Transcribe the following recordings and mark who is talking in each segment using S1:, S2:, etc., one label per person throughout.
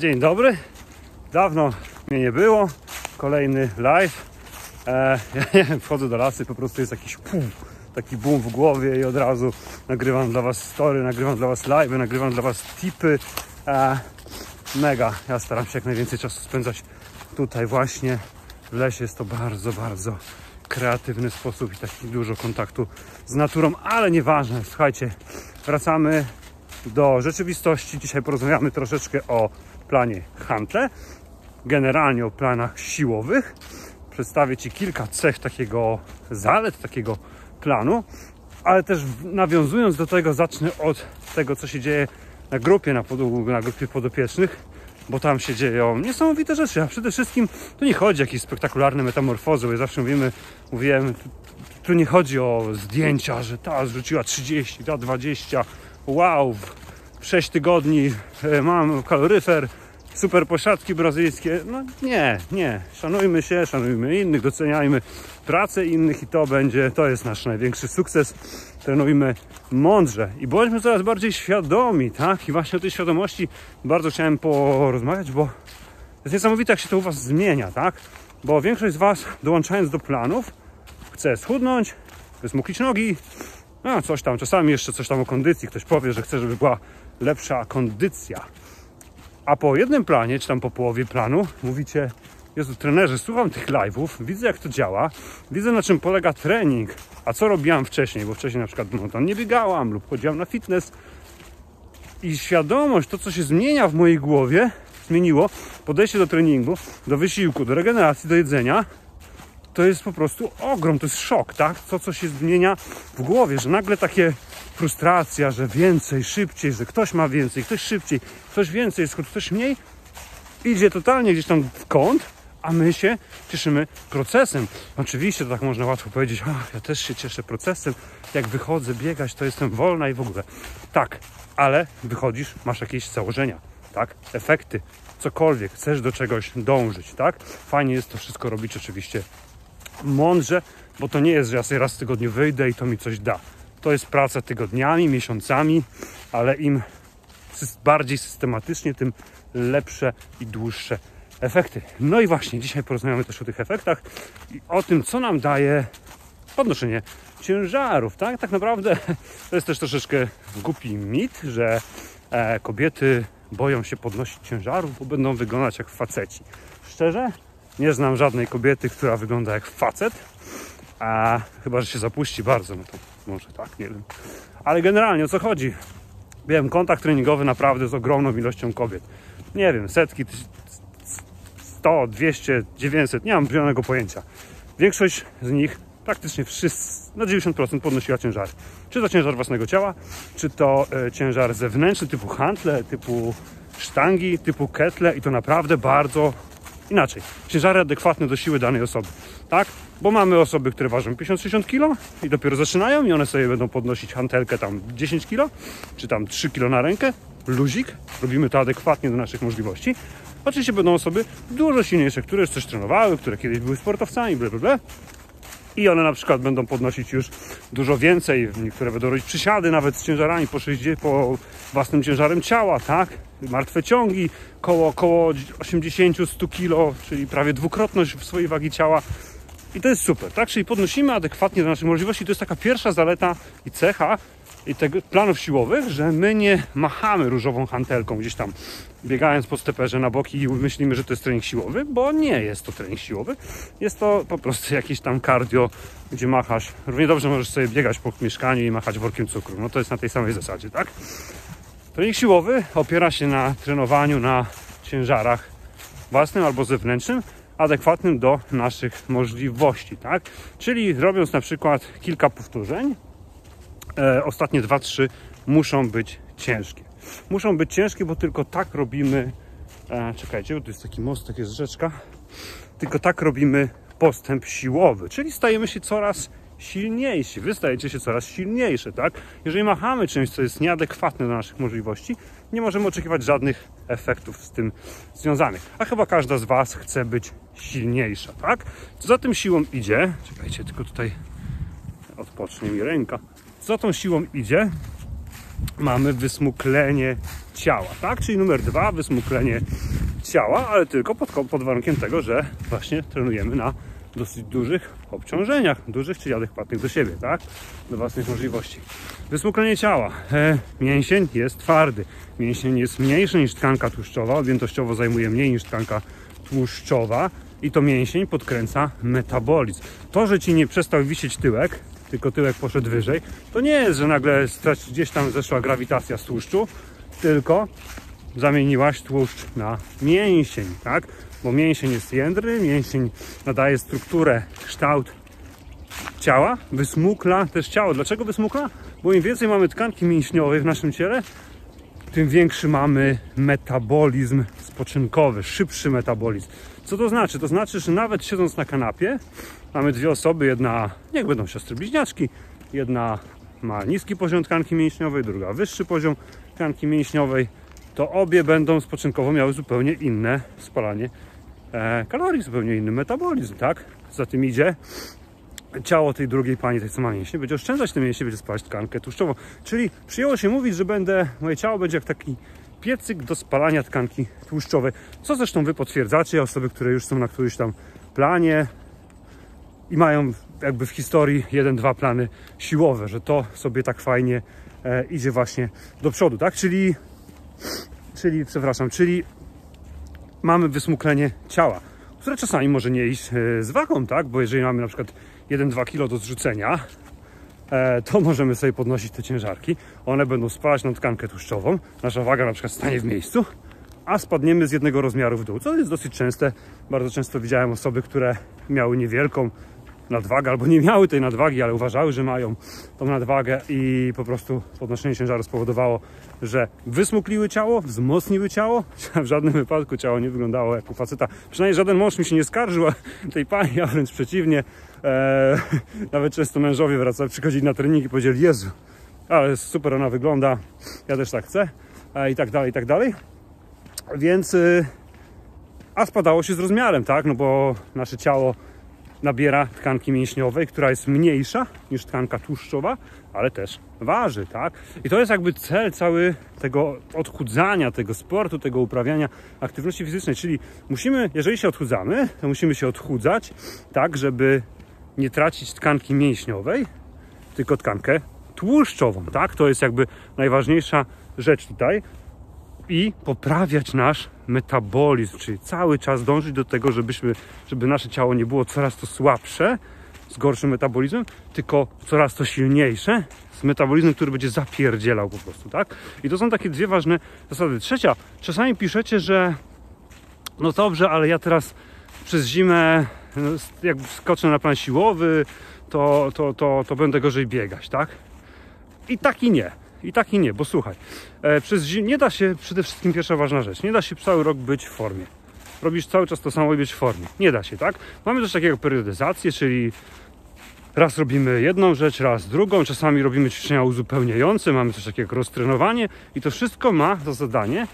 S1: Dzień dobry. Dawno mnie nie było. Kolejny live. E, ja nie wiem, wchodzę do lasy, po prostu jest jakiś pum, taki boom w głowie i od razu nagrywam dla Was story, nagrywam dla Was live, nagrywam dla Was tipy. E, mega. Ja staram się jak najwięcej czasu spędzać tutaj właśnie w lesie. Jest to bardzo, bardzo kreatywny sposób i taki dużo kontaktu z naturą, ale nieważne. Słuchajcie, wracamy do rzeczywistości. Dzisiaj porozmawiamy troszeczkę o planie Huntle, generalnie o planach siłowych. Przedstawię Ci kilka cech takiego zalet, takiego planu, ale też nawiązując do tego zacznę od tego, co się dzieje na grupie, na, pod, na grupie podopiecznych, bo tam się dzieją niesamowite rzeczy, a przede wszystkim tu nie chodzi o jakieś spektakularne metamorfozy, bo zawsze mówimy, mówiłem, tu, tu nie chodzi o zdjęcia, że ta zrzuciła 30, ta 20, wow, w 6 tygodni e, mam kaloryfer, super posiadki brazylijskie. No nie, nie. Szanujmy się, szanujmy innych, doceniajmy pracę innych i to będzie, to jest nasz największy sukces. Trenujmy mądrze i bądźmy coraz bardziej świadomi, tak? I właśnie o tej świadomości bardzo chciałem porozmawiać, bo jest niesamowite, jak się to u Was zmienia, tak? Bo większość z Was, dołączając do planów, chce schudnąć, wysmukić nogi, no coś tam, czasami jeszcze coś tam o kondycji. Ktoś powie, że chce, żeby była lepsza kondycja. A po jednym planie, czy tam po połowie planu, mówicie, Jezu, trenerze, słucham tych live'ów, widzę jak to działa, widzę na czym polega trening, a co robiłam wcześniej, bo wcześniej na przykład no, tam nie biegałam lub chodziłam na fitness i świadomość, to co się zmienia w mojej głowie, zmieniło podejście do treningu, do wysiłku, do regeneracji, do jedzenia, to jest po prostu ogrom, to jest szok, tak? To, co się zmienia w głowie, że nagle takie frustracja, że więcej, szybciej, że ktoś ma więcej, ktoś szybciej, ktoś więcej, ktoś mniej, idzie totalnie gdzieś tam w kąt, a my się cieszymy procesem. Oczywiście to tak można łatwo powiedzieć, ach, ja też się cieszę procesem, jak wychodzę biegać, to jestem wolna i w ogóle. Tak, ale wychodzisz, masz jakieś założenia, tak, efekty, cokolwiek, chcesz do czegoś dążyć, tak. Fajnie jest to wszystko robić oczywiście mądrze, bo to nie jest, że ja sobie raz w tygodniu wyjdę i to mi coś da. To jest praca tygodniami, miesiącami, ale im bardziej systematycznie, tym lepsze i dłuższe efekty. No i właśnie, dzisiaj porozmawiamy też o tych efektach i o tym, co nam daje podnoszenie ciężarów, tak? Tak naprawdę to jest też troszeczkę głupi mit, że e, kobiety boją się podnosić ciężarów, bo będą wyglądać jak faceci. Szczerze, nie znam żadnej kobiety, która wygląda jak facet, a chyba, że się zapuści bardzo, no to może tak, nie wiem. Ale generalnie o co chodzi? Wiem, kontakt treningowy naprawdę z ogromną ilością kobiet. Nie wiem, setki, 100, 200, 900, nie mam zielonego pojęcia. Większość z nich, praktycznie wszyscy, na 90% podnosiła ciężary. Czy to ciężar własnego ciała, czy to e, ciężar zewnętrzny typu hantle, typu sztangi, typu ketle i to naprawdę bardzo inaczej. Ciężary adekwatne do siły danej osoby. Tak? Bo mamy osoby, które ważą 50-60 kg i dopiero zaczynają i one sobie będą podnosić hantelkę tam 10 kg, czy tam 3 kg na rękę, luzik, robimy to adekwatnie do naszych możliwości. Oczywiście będą osoby dużo silniejsze, które już coś trenowały, które kiedyś były sportowcami, bla, bla, bla. I one na przykład będą podnosić już dużo więcej, niektóre będą robić przysiady nawet z ciężarami po, 60, po własnym ciężarem ciała, tak? Martwe ciągi, koło, około 80-100 kg, czyli prawie dwukrotność swojej wagi ciała. I to jest super, tak? Czyli podnosimy adekwatnie do naszych możliwości. To jest taka pierwsza zaleta i cecha i tego planów siłowych, że my nie machamy różową hantelką gdzieś tam biegając po steperze na boki i myślimy, że to jest trening siłowy, bo nie jest to trening siłowy. Jest to po prostu jakiś tam cardio, gdzie machasz. Równie dobrze możesz sobie biegać po mieszkaniu i machać workiem cukru. No to jest na tej samej zasadzie, tak? Trening siłowy opiera się na trenowaniu na ciężarach własnym albo zewnętrznym, adekwatnym do naszych możliwości, tak? Czyli robiąc na przykład kilka powtórzeń, e, ostatnie 2-3 muszą być ciężkie. Muszą być ciężkie, bo tylko tak robimy. E, czekajcie, bo tu jest taki most, jest rzeczka. Tylko tak robimy postęp siłowy, czyli stajemy się coraz silniejsi. Wy stajecie się coraz silniejsze, tak? Jeżeli machamy czymś, co jest nieadekwatne do naszych możliwości, nie możemy oczekiwać żadnych efektów z tym związanych. A chyba każda z Was chce być silniejsza, tak? Co za tym siłą idzie? Czekajcie, tylko tutaj odpocznie mi ręka. Co za tą siłą idzie? Mamy wysmuklenie ciała, tak? Czyli numer dwa, wysmuklenie ciała, ale tylko pod, pod warunkiem tego, że właśnie trenujemy na dosyć dużych obciążeniach, dużych czyli adekwatnych do siebie, tak? Do własnych możliwości. Wysmuklenie ciała. E, mięsień jest twardy. Mięsień jest mniejszy niż tkanka tłuszczowa, objętościowo zajmuje mniej niż tkanka tłuszczowa i to mięsień podkręca metabolizm. To, że ci nie przestał wisieć tyłek, tylko tyłek poszedł wyżej, to nie jest, że nagle gdzieś tam zeszła grawitacja z tłuszczu, tylko zamieniłaś tłuszcz na mięsień, tak? Bo mięsień jest jędry, mięsień nadaje strukturę, kształt ciała, wysmukla też ciało. Dlaczego wysmukla? Bo im więcej mamy tkanki mięśniowej w naszym ciele, tym większy mamy metabolizm spoczynkowy, szybszy metabolizm. Co to znaczy? To znaczy, że nawet siedząc na kanapie, mamy dwie osoby, jedna, niech będą siostry bliźniaczki, jedna ma niski poziom tkanki mięśniowej, druga wyższy poziom tkanki mięśniowej, to obie będą spoczynkowo miały zupełnie inne spalanie kalorii, zupełnie inny metabolizm, tak? Za tym idzie ciało tej drugiej pani, tej co ma mięśnie, będzie oszczędzać te mięśnie, będzie spalać tkankę tłuszczową. Czyli przyjęło się mówić, że będę, moje ciało będzie jak taki piecyk do spalania tkanki tłuszczowej, co zresztą wy potwierdzacie, osoby, które już są na którymś tam planie i mają jakby w historii jeden, dwa plany siłowe, że to sobie tak fajnie e, idzie właśnie do przodu, tak? Czyli, czyli, przepraszam, czyli mamy wysmuklenie ciała, które czasami może nie iść e, z wagą, tak? Bo jeżeli mamy na przykład 1-2 kg do zrzucenia, e, to możemy sobie podnosić te ciężarki. One będą spalać na tkankę tłuszczową. Nasza waga na przykład stanie w miejscu, a spadniemy z jednego rozmiaru w dół, co jest dosyć częste. Bardzo często widziałem osoby, które miały niewielką nadwagę albo nie miały tej nadwagi, ale uważały, że mają tą nadwagę i po prostu podnoszenie ciężaru spowodowało, że wysmukliły ciało, wzmocniły ciało. W żadnym wypadku ciało nie wyglądało jak u faceta. Przynajmniej żaden mąż mi się nie skarżył tej pani, a wręcz przeciwnie. Eee, nawet często mężowie wracali, przychodzili na trening i powiedzieli, Jezu, ale super ona wygląda, ja też tak chcę i tak dalej, i tak dalej. Więc, yy, a spadało się z rozmiarem, tak, no bo nasze ciało nabiera tkanki mięśniowej, która jest mniejsza niż tkanka tłuszczowa, ale też waży, tak? I to jest jakby cel cały tego odchudzania, tego sportu, tego uprawiania aktywności fizycznej, czyli musimy, jeżeli się odchudzamy, to musimy się odchudzać tak, żeby nie tracić tkanki mięśniowej, tylko tkankę tłuszczową, tak? To jest jakby najważniejsza rzecz tutaj, i poprawiać nasz metabolizm, czyli cały czas dążyć do tego, żebyśmy, żeby nasze ciało nie było coraz to słabsze, z gorszym metabolizmem, tylko coraz to silniejsze, z metabolizmem, który będzie zapierdzielał po prostu, tak? I to są takie dwie ważne zasady. Trzecia, czasami piszecie, że no dobrze, ale ja teraz przez zimę, no, jak skoczę na plan siłowy, to, to, to, to będę gorzej biegać, tak? I tak i nie. I tak i nie, bo słuchaj, e, przez zim nie da się, przede wszystkim pierwsza ważna rzecz, nie da się cały rok być w formie. Robisz cały czas to samo i być w formie. Nie da się, tak? Mamy też takiego periodyzację, czyli raz robimy jedną rzecz, raz drugą, czasami robimy ćwiczenia uzupełniające, mamy coś takiego jak roztrenowanie i to wszystko ma za zadanie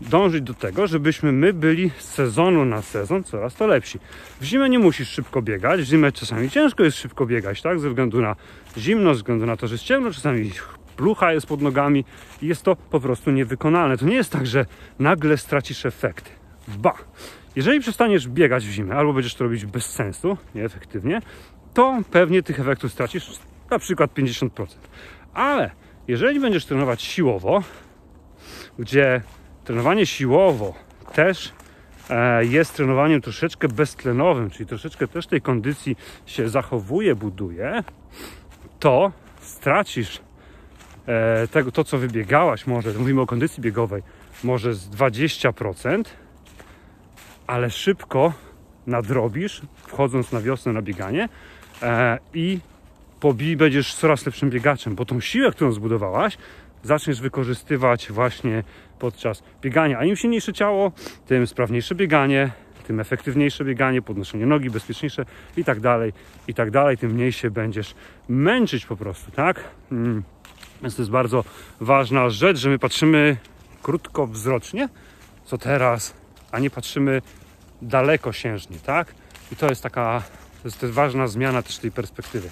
S1: dążyć do tego, żebyśmy my byli z sezonu na sezon coraz to lepsi. W zimę nie musisz szybko biegać, w zimę czasami ciężko jest szybko biegać, tak? Ze względu na zimno, ze względu na to, że jest ciemno, czasami plucha jest pod nogami i jest to po prostu niewykonalne. To nie jest tak, że nagle stracisz efekty. Ba! Jeżeli przestaniesz biegać w zimę albo będziesz to robić bez sensu, nieefektywnie, to pewnie tych efektów stracisz na przykład 50%. Ale jeżeli będziesz trenować siłowo, gdzie trenowanie siłowo też e, jest trenowaniem troszeczkę beztlenowym, czyli troszeczkę też tej kondycji się zachowuje, buduje, to stracisz tego, to, co wybiegałaś, może, mówimy o kondycji biegowej, może z 20%, ale szybko nadrobisz, wchodząc na wiosnę na bieganie e, i pobi będziesz coraz lepszym biegaczem, bo tą siłę, którą zbudowałaś, zaczniesz wykorzystywać właśnie podczas biegania. A im silniejsze ciało, tym sprawniejsze bieganie, tym efektywniejsze bieganie, podnoszenie nogi, bezpieczniejsze i tak dalej, i tak dalej, tym mniej się będziesz męczyć po prostu, tak? Mm. Więc to jest bardzo ważna rzecz, że my patrzymy krótkowzrocznie, co teraz, a nie patrzymy dalekosiężnie, tak? I to jest taka, to jest, to jest ważna zmiana też tej perspektywy.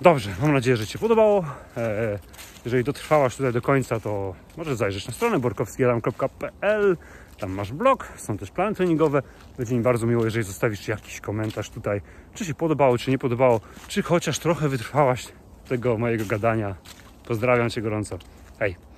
S1: Dobrze, mam nadzieję, że Ci podobało. E, jeżeli dotrwałaś tutaj do końca, to może zajrzysz na stronę borkowskielam.pl Tam masz blog, są też plany treningowe. Będzie mi bardzo miło, jeżeli zostawisz jakiś komentarz tutaj, czy się podobało, czy nie podobało, czy chociaż trochę wytrwałaś tego mojego gadania. Pozdrawiam Cię gorąco. Hej!